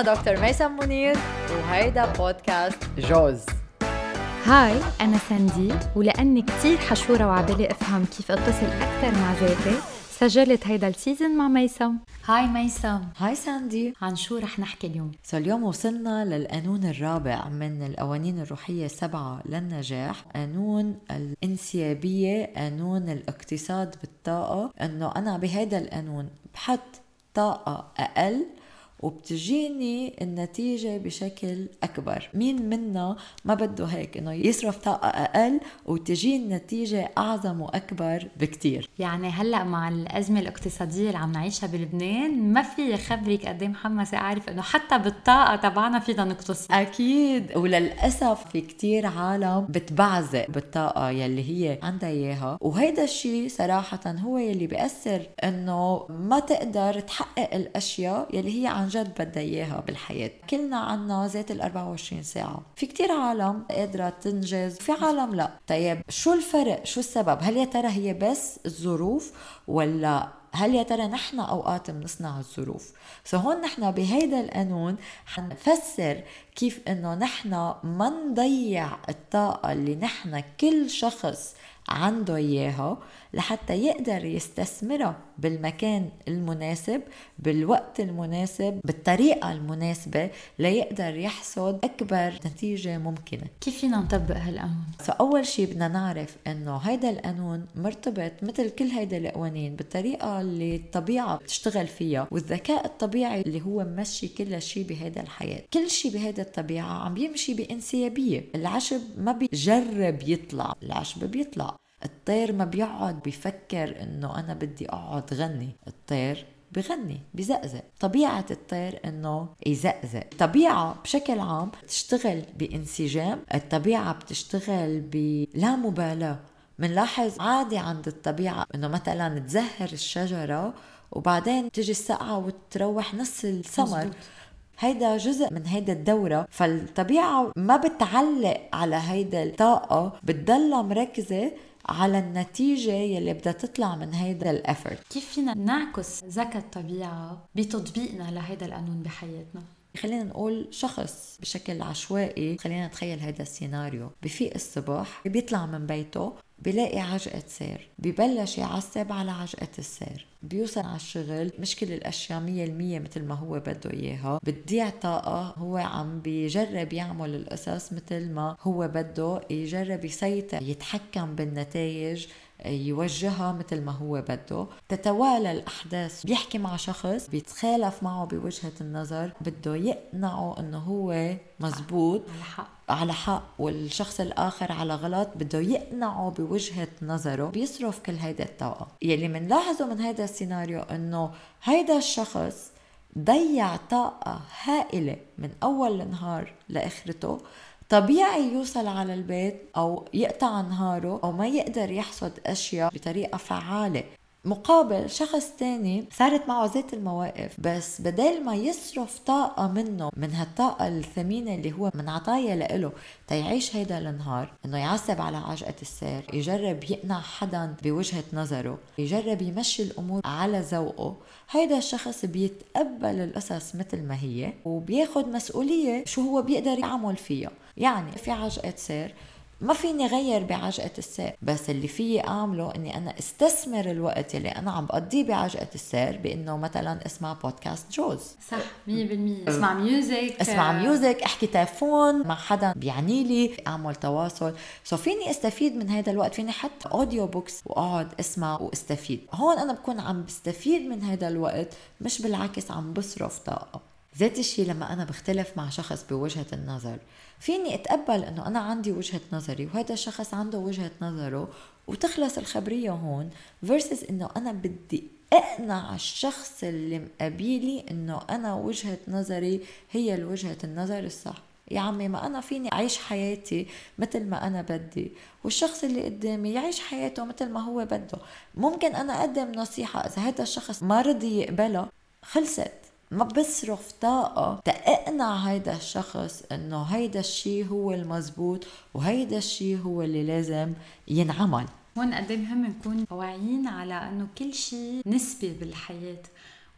أنا دكتور ميسم منير وهيدا بودكاست جوز Hi أنا ساندي ولأني كتير حشورة وعبالي أفهم كيف أتصل أكثر مع ذاتي سجلت هيدا ال season مع ميسم. Hi ميسم. Hi ساندي. عن شو رح نحكي اليوم؟ so اليوم وصلنا للقانون الرابع من القوانين الروحية السبعة للنجاح قانون الانسيابية قانون الاقتصاد بالطاقة. إنه أنا بهيدا القانون بحط طاقة أقل وبتجيني النتيجة بشكل أكبر. مين منا ما بده هيك إنه يصرف طاقة أقل وتجي النتيجة أعظم وأكبر بكتير. يعني هلأ مع الأزمة الاقتصادية اللي عم نعيشها بلبنان ما في خبرك قد محمسة أعرف إنه حتى بالطاقة تبعنا فينا نقتصد أكيد. وللأسف في كتير عالم بتبعزق بالطاقة يلي هي عندها إياها. وهيدا الشيء صراحة هو يلي بيأثر إنه ما تقدر تحقق الأشياء يلي هي عن جد بدها إياها بالحياة. كلنا عنا ذات ال 24 ساعة. في كتير عالم قادرة تنجز في عالم لا. طيب شو الفرق؟ شو السبب؟ هل يا ترى هي بس الظروف ولا هل يا ترى نحن أوقات بنصنع الظروف؟ سو هون نحن بهيدا القانون حنفسر كيف إنه نحن ما نضيع الطاقة اللي نحن كل شخص عنده إياها لحتى يقدر يستثمرها. بالمكان المناسب بالوقت المناسب بالطريقة المناسبة ليقدر يحصد أكبر نتيجة ممكنة. كيف فينا نطبق هالقانون؟ فأول شيء بدنا نعرف أنه هيدا القانون مرتبط مثل كل هيدا القوانين بالطريقة اللي الطبيعة بتشتغل فيها والذكاء الطبيعي اللي هو ممشي كل شيء بهيدا الحياة. كل شيء بهيدا الطبيعة عم بيمشي بإنسيابية. العشب ما بيجرب يطلع العشب بيطلع. الطير ما بيقعد بيفكر إنه أنا بدي أقعد غني. الطير بغني بزقزق. طبيعة الطير إنه يزقزق. الطبيعة بشكل عام بتشتغل بانسجام الطبيعة بتشتغل بلا مبالاة. منلاحظ عادي عند الطبيعة إنه مثلا تزهر الشجرة وبعدين تجي السقعة وتروح نص الثمر هيدا جزء من هيدا الدورة. فالطبيعة ما بتعلق على هيدا الطاقة بتضلها مركزة على النتيجة يلي بدها تطلع من هيدا ال effort كيف فينا نعكس ذكاء الطبيعة بتطبيقنا لهيدا القانون بحياتنا؟ خلينا نقول شخص بشكل عشوائي خلينا نتخيل هذا السيناريو. بفيق الصبح بيطلع من بيته بلاقي عجقة سير ببلش يعصب على عجقة السير. بيوصل على الشغل مش كل الأشياء مية المية مثل ما هو بده إياها. بتضيع طاقة هو عم بيجرب يعمل القصص مثل ما هو بده يجرب يسيطر يتحكم بالنتائج. يوجهها مثل ما هو بده. تتوالى الأحداث. بيحكي مع شخص بيتخالف معه بوجهة النظر. بده يقنعه أنه هو مزبوط. على حق. على حق. والشخص الآخر على غلط. بده يقنعه بوجهة نظره. بيصرف كل هيدا الطاقة. يلي منلاحظه من هيدا السيناريو أنه هيدا الشخص ضيع طاقة هائلة من أول النهار لآخرته. طبيعي يوصل على البيت أو يقطع نهاره أو ما يقدر يحصد أشياء بطريقة فعالة. مقابل شخص تاني صارت معه ذات المواقف بس بدل ما يصرف طاقة منه من هالطاقة الثمينة اللي هو من عطايا لإله تيعيش هيدا النهار إنه يعصب على عجقة السير يجرب يقنع حدا بوجهة نظره يجرب يمشي الأمور على ذوقه. هيدا الشخص بيتقبل القصص مثل ما هي وبياخد مسؤولية شو هو بيقدر يعمل فيها. يعني في عجقة سير ما فيني غير بعجقة السير. بس اللي فيي أعمله إني أنا استثمر الوقت اللي أنا عم بقضيه بعجقة السير بإنه مثلا أسمع بودكاست جوز صح 100% أسمع music أسمع music أحكي تليفون مع حدا بيعني لي أعمل تواصل. so فيني أستفيد من هذا الوقت فيني حتى audio books وأقعد أسمع وأستفيد. هون أنا بكون عم بستفيد من هذا الوقت مش بالعكس عم بصرف طاقة. ذات الشيء لما أنا بختلف مع شخص بوجهة النظر فيني أتقبل إنه أنا عندي وجهة نظري وهذا الشخص عنده وجهة نظره وتخلص الخبرية هون فيرسس إنه أنا بدي أقنع الشخص اللي مقابلي إنه أنا وجهة نظري هي الوجهة النظر الصح. يا عمي ما أنا فيني أعيش حياتي مثل ما أنا بدي والشخص اللي قدامي يعيش حياته مثل ما هو بده. ممكن أنا أقدم نصيحة إذا هذا الشخص ما رضي يقبلها خلصت. ما بصرف طاقة. تقنع هيدا الشخص إنه هيدا الشيء هو المزبوط وهيدا الشيء هو اللي لازم ينعمل. هون قد مهم نكون واعيين على إنه كل شيء نسبي بالحياة.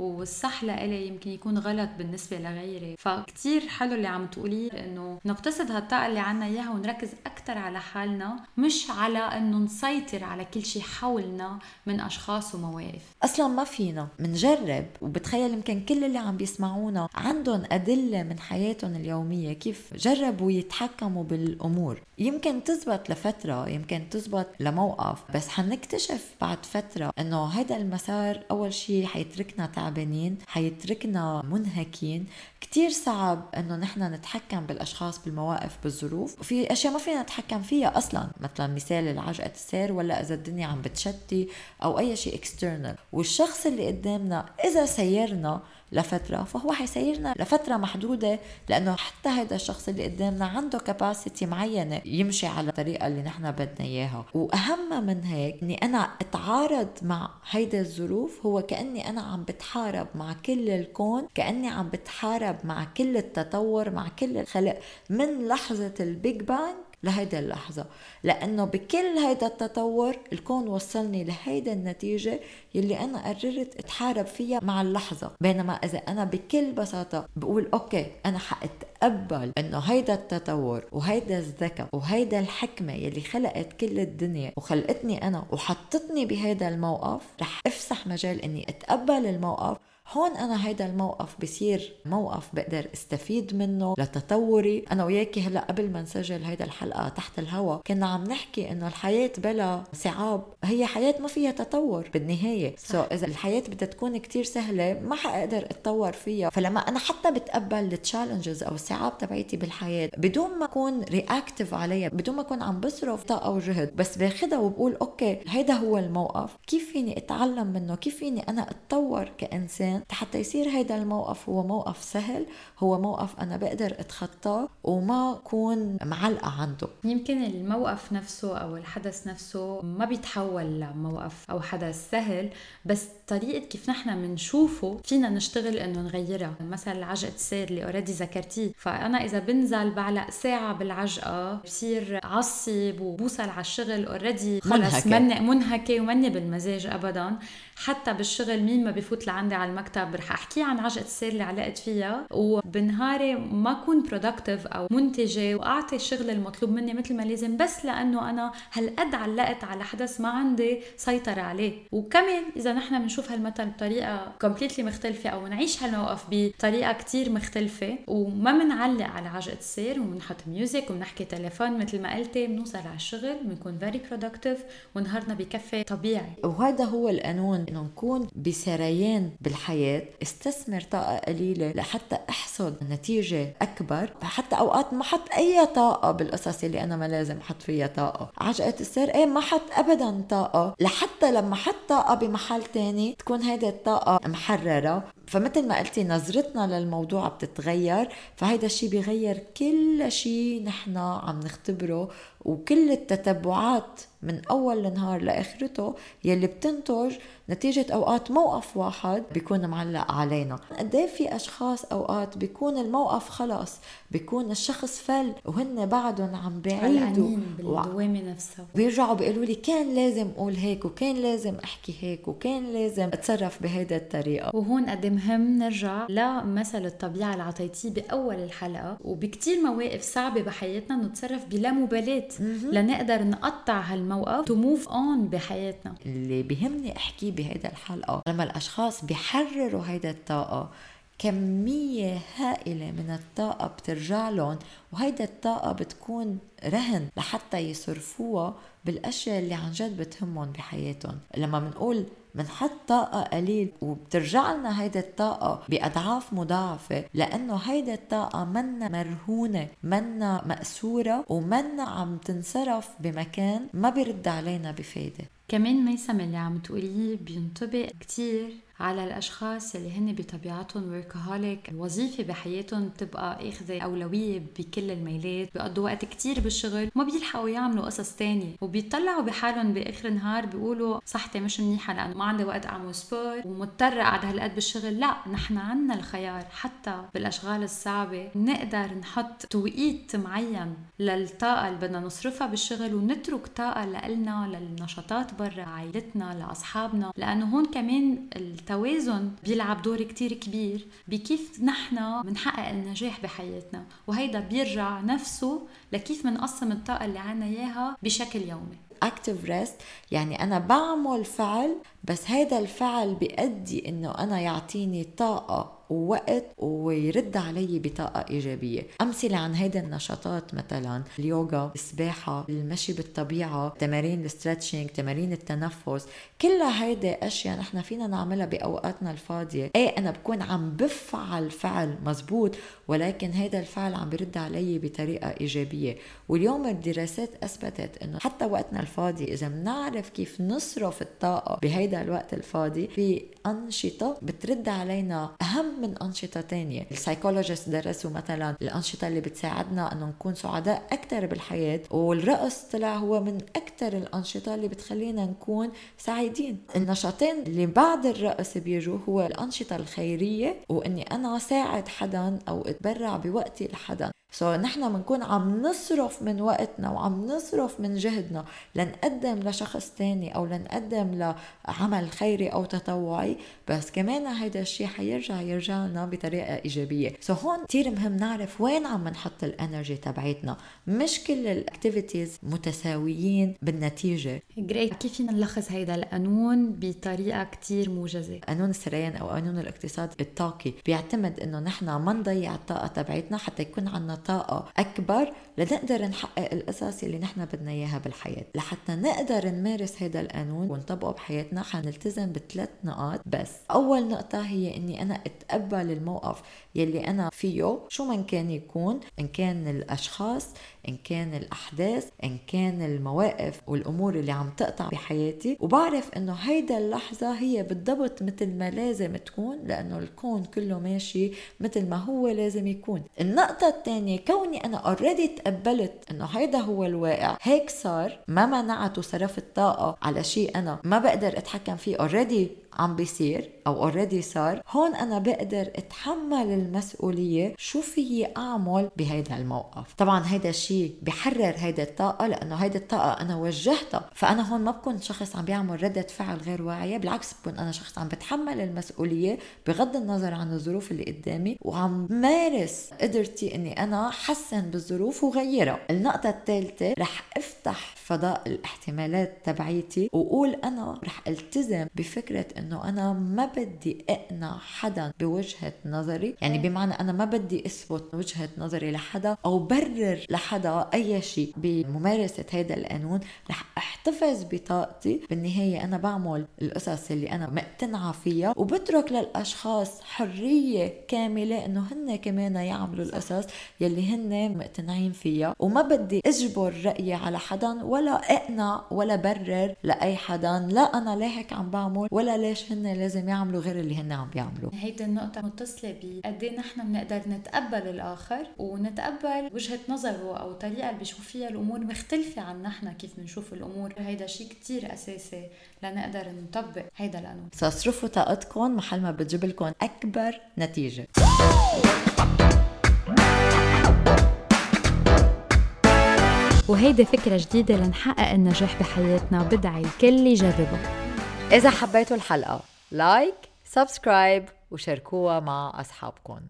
والصح لإلي يمكن يكون غلط بالنسبة لغيري. فكتير حلو اللي عم تقوليه إنه نقتصد هالطاقة اللي عنا إياها ونركز أكثر على حالنا مش على إنه نسيطر على كل شيء حولنا من أشخاص ومواقف. أصلا ما فينا منجرب. وبتخيل يمكن كل اللي عم بيسمعونا عندهم أدلة من حياتهم اليومية كيف جربوا يتحكموا بالأمور. يمكن تزبط لفترة يمكن تزبط لموقف بس حنكتشف بعد فترة إنه هذا المسار أول شيء حيتركنا تعبانين حيتركنا منهكين. كتير صعب إنه نحن نتحكم بالأشخاص بالمواقف بالظروف. وفي أشياء ما فينا نتحكم فيها أصلا مثلا مثال العجقة السير ولا إذا الدنيا عم بتشتي أو أي شيء external والشخص اللي قدامنا إذا سيرنا لفترة فهو حيسيرنا لفترة محدودة لأنه حتى هذا الشخص اللي قدامنا عنده capacity معينة يمشي على الطريقة اللي نحن بدنا إياها. وأهم من هيك إني أنا أتعارض مع هيدا الظروف هو كأني أنا عم بتحارب مع كل الكون كأني عم بتحارب مع كل التطور مع كل الخلق. من لحظة ال Big Bang لهيدا اللحظة. لأنه بكل هيدا التطور الكون وصلني لهيدا النتيجة يلي أنا قررت أتحارب فيها مع اللحظة. بينما إذا أنا بكل بساطة بقول okay أنا حأتقبل إنه هيدا التطور وهيدا الذكاء وهيدا الحكمة يلي خلقت كل الدنيا وخلقتني أنا وحطتني بهيدا الموقف رح أفسح مجال إني أتقبل الموقف هون أنا هيدا الموقف بصير موقف بقدر استفيد منه لتطوري. أنا وياكي هلأ قبل ما نسجل هيدا الحلقة تحت الهواء كنا عم نحكي إنه الحياة بلا صعاب هي حياة ما فيها تطور بالنهاية. so إذا الحياة بدها تكون كتير سهلة ما حقدر أتطور فيها. فلما أنا حتى بتقبل ال challenges أو الصعاب تبعيتي بالحياة بدون ما أكون reactive عليها بدون ما أكون عم بصرف طاقة وجهد بس باخدها وبقول okay هيدا هو الموقف. كيف فيني أتعلم منه؟ كيف فيني أنا أتطور كإنسان؟ حتى يصير هيدا الموقف هو موقف سهل هو موقف أنا بقدر أتخطاه وما أكون معلقة عنده. يمكن الموقف نفسه أو الحدث نفسه ما بيتحول لموقف أو حدث سهل بس طريقة كيف نحن بنشوفه فينا نشتغل إنه نغيرها. مثلا عجقة السير اللي already ذكرتيه. فأنا إذا بنزل بعلق ساعة بالعجقة بصير عصب وبوصل على الشغل already خلص مني منهكة ومني بالمزاج أبدا. حتى بالشغل مين ما بفوت لعندي على المكتب. رح أحكي عن عجقة السير اللي علقت فيها. وبنهاري ما اكون productive أو منتجة وأعطي الشغل المطلوب مني مثل ما لازم بس لأنه أنا هالقد علقت على حدث ما عندي سيطرة عليه. وكمان إذا نحن بنشوف هالمثل بطريقة completely مختلفة أو نعيش هالموقف بطريقة كتير مختلفة. وما بنعلق على عجقة السير وبنحط music وبنحكي تليفون. مثل ما قلتي بنوصل على الشغل بنكون very productive ونهارنا بكفي طبيعي. وهذا هو القانون. إنه نكون بسريان بالحياة استثمر طاقة قليلة لحتى أحصد نتيجة أكبر. حتى أوقات ما حط أي طاقة بالقصص اللي أنا ما لازم أحط فيها طاقة. عجقة السير إيه ما حط ابدا طاقة. لحتى لما حط طاقة بمحل تاني تكون هيدي الطاقة محررة. فمثل ما قلتي نظرتنا للموضوع بتتغير فهيدا الشيء بيغير كل شيء نحن عم نختبره وكل التتبعات من أول النهار لآخرته يلي بتنتج نتيجة أوقات موقف واحد بيكون معلق علينا. قد إيه في أشخاص أوقات بيكون الموقف خلص بيكون الشخص فل وهن بعدهم عم بعيدوا. بالدوامة نفسها. بيرجعوا بيقولوا لي كان لازم أقول هيك وكان لازم أحكي هيك وكان لازم أتصرف بهيدا الطريقة. وهون قد إيه مهم نرجع لمثل الطبيعة اللي عطيتيه بأول الحلقة وبكتير مواقف صعبة بحياتنا نتصرف بلا مبالاة لنقدر نقطع هالموقف to move on بحياتنا. اللي بيهمني احكيه بهيدا الحلقة لما الأشخاص بيحرروا هيدا الطاقة. كمية هائلة من الطاقة بترجع لهم وهيدا الطاقة بتكون رهن لحتى يصرفوها بالأشياء اللي عن جد بتهمهم بحياتهم. لما بنقول بنحط طاقة قليل وبترجع لنا هيدا الطاقة بأضعاف مضاعفة لأنه هيدا الطاقة منا مرهونة منا مأسورة ومنا عم تنصرف بمكان ما بيرد علينا بفايدة. كمان ميسم اللي عم تقوليه بينطبق كتير على الأشخاص اللي هن بطبيعتهم وركهوليك الوظيفة بحياتهم بتبقى آخذة أولوية بكل الميلات بيقضوا وقت كتير بالشغل وما بيلحقوا يعملوا قصص تانية. وبيطلعوا بحالهم بآخر النهار بيقولوا صحتي مش منيحة لأنه ما عندي وقت أعمل سبور ومضطرة اقعد هالقد بالشغل. لا نحن عنا الخيار. حتى بالأشغال الصعبة نقدر نحط توقيت معين للطاقة اللي بدنا نصرفها بالشغل ونترك طاقة لنا للنشاطات برا عائلتنا لأصحابنا. لأنه هون كمان التوازن بيلعب دور كتير كبير بكيف نحن بنحقق النجاح بحياتنا. وهيدا بيرجع نفسه لكيف بنقسم الطاقة اللي عنا إياها بشكل يومي. active rest يعني أنا بعمل فعل بس هذا الفعل بيؤدي إنه أنا يعطيني طاقة ووقت ويرد علي بطاقة إيجابية. أمثلة عن هيدا النشاطات مثلا اليوغا السباحة المشي بالطبيعة تمارين ال stretching تمارين التنفس كلها هيدي أشياء نحن فينا نعملها بأوقاتنا الفاضية. إيه أنا بكون عم بفعل فعل مزبوط ولكن هيدا الفعل عم برد علي بطريقة إيجابية. واليوم الدراسات أثبتت أنه حتى وقتنا الفاضي إذا بنعرف كيف نصرف الطاقة بهيدا الوقت الفاضي في أنشطة بترد علينا أهم من أنشطة تانية. السايكولوجيست درسوا مثلا الأنشطة اللي بتساعدنا أنه نكون سعداء أكثر بالحياة والرقص طلع هو من أكثر الأنشطة اللي بتخلينا نكون سعيدين. النشاطين اللي بعد الرقص بيجوا هو الأنشطة الخيرية وإني أنا ساعد حدا أو أتبرع بوقتي لحدا. so, نحن بنكون عم نصرف من وقتنا وعم نصرف من جهدنا لنقدم لشخص تاني أو لنقدم لعمل خيري أو تطوعي. بس كمان هيدا الشيء حيرجع يرجع لنا بطريقة إيجابية. so, هون كثير مهم نعرف وين عم نحط ال energy تبعتنا مش كل ال activities متساويين بالنتيجة. great كيف فينا نلخص هيدا القانون بطريقة كثير موجزة؟ قانون السريان أو قانون الاقتصاد الطاقي بيعتمد إنه نحن ما نضيع الطاقة تبعتنا حتى يكون عندنا طاقة أكبر لنقدر نحقق القصص اللي نحن بدنا إياها بالحياة. لحتى نقدر نمارس هذا القانون ونطبقه بحياتنا حنلتزم بثلاث نقاط بس. أول نقطة هي إني أنا أتقبل الموقف يلي أنا فيه شو من كان يكون إن كان الأشخاص إن كان الأحداث إن كان المواقف والأمور اللي عم تقطع بحياتي. وبعرف إنه هيدا اللحظة هي بالضبط مثل ما لازم تكون لأنه الكون كله ماشي مثل ما هو لازم يكون. النقطة الثانية كوني أنا already تقبلت إنه هيدا هو الواقع. هيك صار. ما منعت وصرفت طاقة على شيء أنا ما بقدر أتحكم فيه. already عم بيصير أو already صار. هون أنا بقدر أتحمل المسؤولية. شو فيي أعمل بهيدا الموقف؟ طبعا هيدا الشيء بحرر هيدا الطاقة لأنه هيدا الطاقة أنا وجهتها. فأنا هون ما بكون شخص عم بيعمل ردة فعل غير واعية. بالعكس بكون أنا شخص عم بتحمل المسؤولية بغض النظر عن الظروف اللي قدامي. وعم مارس قدرتي إني أنا حسن بالظروف وغيرها. النقطة الثالثة رح أفتح فضاء الاحتمالات تبعيتي وقول أنا رح ألتزم بفكرة إنه أنا ما بدي أقنع حدا بوجهة نظري. يعني بمعنى أنا ما بدي أثبت وجهة نظري لحدا أو برر لحدا أي شيء بممارسة هذا القانون. رح أحتفظ بطاقتي. بالنهاية أنا بعمل القصص اللي أنا مقتنعة فيها وبترك للأشخاص حرية كاملة إنه هن كمان يعملوا القصص. يلي هن مقتنعين فيها وما بدي أجبر رأيي على حدا ولا أقنع ولا برر لأي حدا. لا أنا ليه هيك عم بعمل ولا ليش هن لازم يعملوا غير اللي هن عم بيعملوا هيدي النقطة متصلة بقد إيه نحن بنقدر نتقبل الآخر ونتقبل وجهة نظره أو الطريقة اللي بيشوف فيها الأمور مختلفة عن نحن كيف بنشوف الأمور. هيدا شيء كتير أساسي لنقدر نطبق هيدا القانون صرفوا طاقتكم محل ما بتجيب لكم أكبر نتيجة. وهيدي فكرة جديدة لنحقق النجاح بحياتنا. بدعي الكل يجربها إذا حبيتوا الحلقة like subscribe وشاركوها مع أصحابكم.